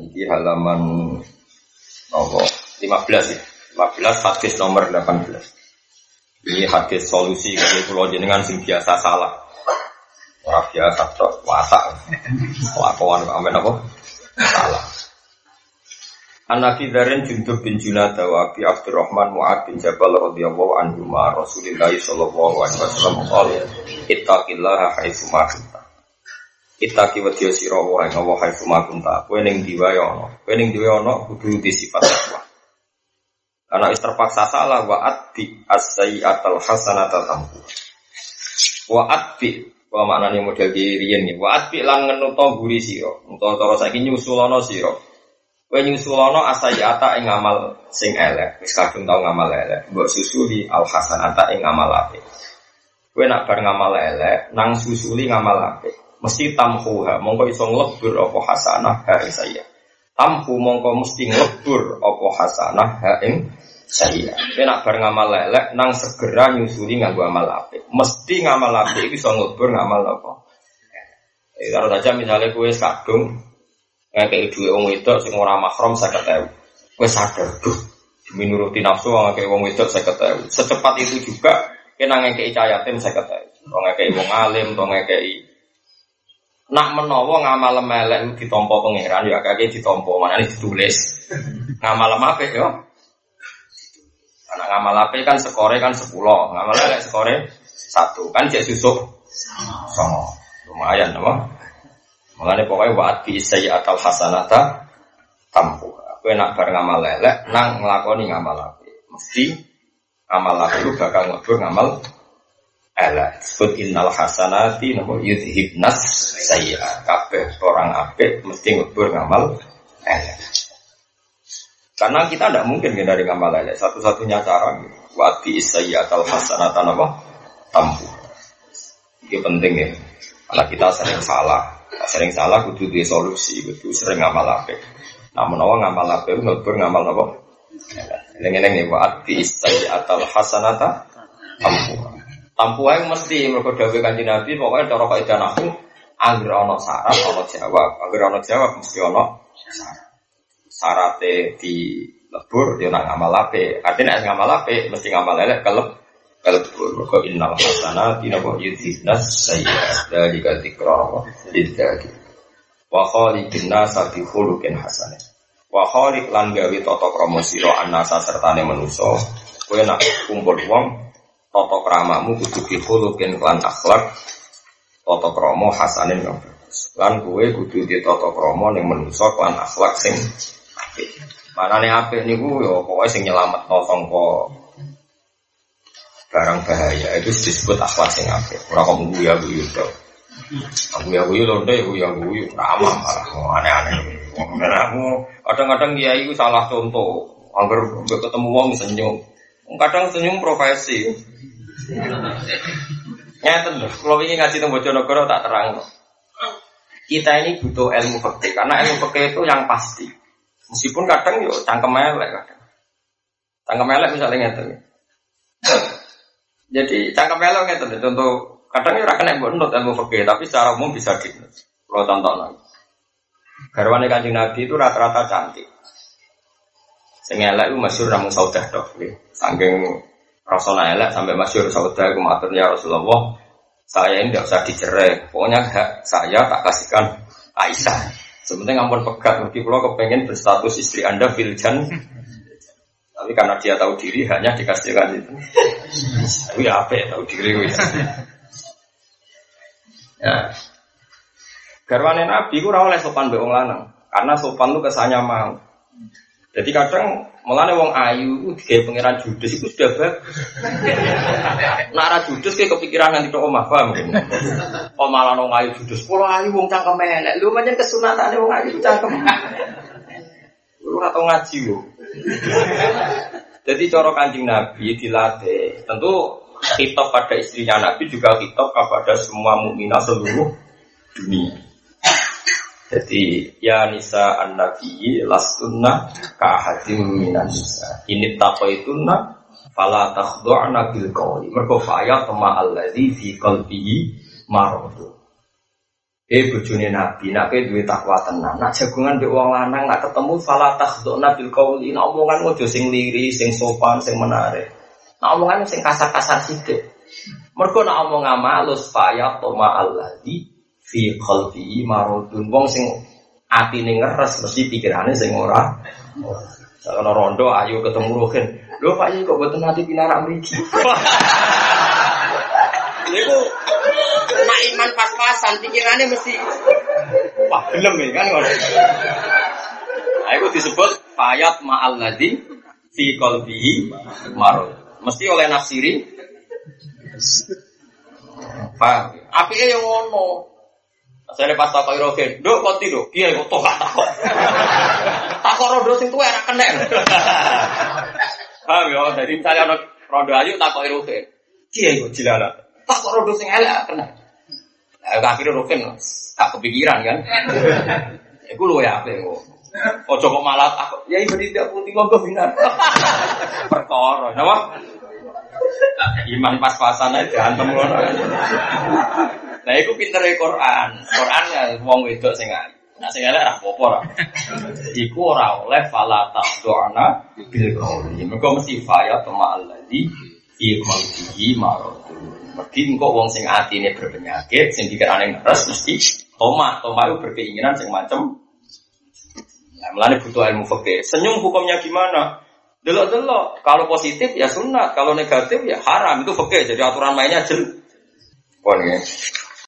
Ini halaman apa? 15 ya. 15 hadis nomor 18. Ini hadis solusi kalau pulau jenengan sing biasa salah. Orang biasa tok wasak. Lakuan amen apa? Salah. An-Nabi Dharin Jundub bin Junada wa Abi Abdurrahman Mu'ad bin Jabal radhiyallahu anhu ma Rasulillah sallallahu alaihi wasallam qala ittaqillaha haitsu ma kunta Ittaqi wa sira wa ing Allah haitsu ma kunta. Kowe ning diwa ya ana kowe ning diwa ana kudu di sifat takwa. Karena is terpaksa salah wa atbi as-sayyi'atal hasanata tampu Wa atbi wa maknane model diriyen wa atbi lan ngenuto guri sira. Utawa cara saiki nyusulana sira. Kowe nyusulono asayata ing ngamal sing elek, wis kadung tau ngamal elek, mbok susuli al hasanata ing ngamal apik. Kowe nak bar ngamal elek, nang susuli ngamal apik, mesti tamhuha, mongko iso nglebur apa hasanah ha ing saya. Tamhu mongko mesti nglebur apa hasanah ha ing saya. Nak bar ngamal elek, nang segera nyusuli nganggo amal apik. Mesti ngamal apik iso nglebur ngamal apa. Eh, kalau saja misalnya kue kadung ngekei duwe wong wedok sing ora mahram 50.000. Wis sadar, duh, demi nuruti nafsu ngekei wong wedok 50.000. Secepat itu juga kena ngekei cah yatim 50.000. Wong ngekei wong alim, wong Nak menawa ngamal melek ditompo pangeran ya kakek ditompo mana ini ditulis ngamal apa ya? Karena ngamal apa kan skore kan sepuluh, ngamal melek skore satu kan jadi susuk sama lumayan apa? Mengenai pokoknya waat bi atau hasanata tampu. Aku enak bareng ngamal lelek, nang ngelakoni ngamal api. Mesti ngamal api itu bakal ngebur ngamal elek. Sebut innal hasanati nopo yudhibnas saya. Kabeh orang api mesti ngebur ngamal elek. Karena kita tidak mungkin dari ngamal elek. Satu-satunya cara waat bi atau hasanata nopo tampu. Ini penting ya. Karena kita sering salah Sering salah kudu di solusi, kudu sering ngamal apa. Nah menawa ngamal apa, ngelbur ngamal apa? Lengen-lengen nih, waat bi atau hasanata tampu. Tampu aja mesti mereka dawe kanji nabi, pokoknya cara kaidah aku, angger ono syarat, ono jawab, angger ono jawab mesti ono syarat. Di lebur, dia nak ngamal apa? Artinya ngamal apa, mesti ngamal elek kelep kalbur maka innal hasanati napa yudhibnas sayyi'at. Dalika dzikra lidzaki wa khaliqin nasa bi khuluqin hasanah. Wa khaliq lan gawe tata krama sira anasa sertane manusa. Kowe nak kumpul wong tata kramamu kudu bi khuluqin lan akhlak tata krama hasanin kang lan kowe kudu di tata krama ning manusa lan akhlak sing apik manane apik niku ya pokoke sing nyelametno sangka barang bahaya itu disebut akhlak yang apik. Ora kok guyu guyu tok. Aku ya guyu lonte aku ya guyu ramah malah aneh-aneh. Aku kadang-kadang dia itu salah contoh. Angger ketemu wong senyum. Kadang senyum profesi. Nyata loh, kalau ingin ngaji tentang Bojonegoro tak terang. Kita ini butuh ilmu fikih karena ilmu fikih itu yang pasti. Meskipun kadang yuk cangkem elek kadang. Cangkem elek misalnya ngeten. Jadi cangkem melong itu contoh kadang ya kena nut ilmu fikih tapi secara umum bisa di kalau contoh lagi. Garwane kanjeng Nabi itu rata-rata cantik. Sing elek itu masyhur namun saudah dok. Saking rasanya elek sampai masyhur saudah itu maturnya Rasulullah. Saya ini tidak usah dicerai. Pokoknya hak saya tak kasihkan Aisyah. Sebenarnya ngampun pegat, mungkin kalau kepengen berstatus istri anda filjan tapi karena dia tahu diri hanya dikasihkan itu. Tapi ya apa ya tahu diri ya. ya. Garwane Nabi ku ora oleh sopan mbek wong lanang. Karena sopan itu kesannya mau. Jadi kadang mulane wong ayu digawe pangeran judes itu sudah bagus. Nara judes kayak kepikiran nanti tok omah paham. Oh malah wong ayu judes, pola ayu wong cangkem elek. Lu pancen kesunatane wong ayu cangkem. Lu ora ngaji lho. Jadi coro kancing Nabi dilatih. Tentu kitab pada istrinya Nabi juga kitab kepada semua mukminah seluruh dunia. Jadi ya nisa an nabi lastunna kahadim minan nisa. Ini taqaituna fala takhdu'na bil qawli. Mergo faya tama alladzi fi qalbihi maradu. Eh bojone Nabi, nak kowe duwe takwa tenan. Nak jagungan mbek wong lanang nak ketemu fala takhduna bil qauli. Nak omongan ojo sing liri, sing sopan, sing menarik. Nak omongan sing kasar-kasar sithik. Mergo nak omong amalus faya toma alladzi fi qalbi marudun. Wong sing atine ngeres mesti pikirane sing ora. Kalau rondo ayo ketemu Rohin. Lho Pak ini kok boten hati pinarak mriki. Niku nak iman pas-pasan pikirannya mesti wah gelem ya kan ngono. Nah, itu disebut fayat ma'al ladzi fi qalbihi marad. Mesti oleh nafsiri Paham? Apike yang ngono. Saya pas takoi rogen, dok kok tidur, iya kok toh takok. Takok rodo sing tuwa enak kena. Paham ya? Jadi misalnya ada rodo ayu takoi rogen, iya kok jilala. Takok rodo sing elek kena. Nah, akhirnya rogen tak kepikiran kan. Iku lu ya kok. Ojo kok malah takut. Ya ibu tidak putih monggo binar. Perkara, napa? Iman pas-pasan aja antem ngono. Nah, iku pinter Quran. Quran ya wong wedok sing ayu. Nah, sing elek ora apa-apa ora. Iku ora oleh fala taqdu'ana bil qauli. Mergo mesti faya tama alladzi fi qalbihi marad. Mergi engko wong sing atine berpenyakit, sing dikirane ngeres mesti toma. Toma itu berkeinginan sing macem Nah, melani butuh ilmu fikih. Senyum hukumnya gimana? Delok-delok. Kalau positif ya sunat, kalau negatif ya haram. Itu fikih. Jadi aturan mainnya jelas. Pon ya.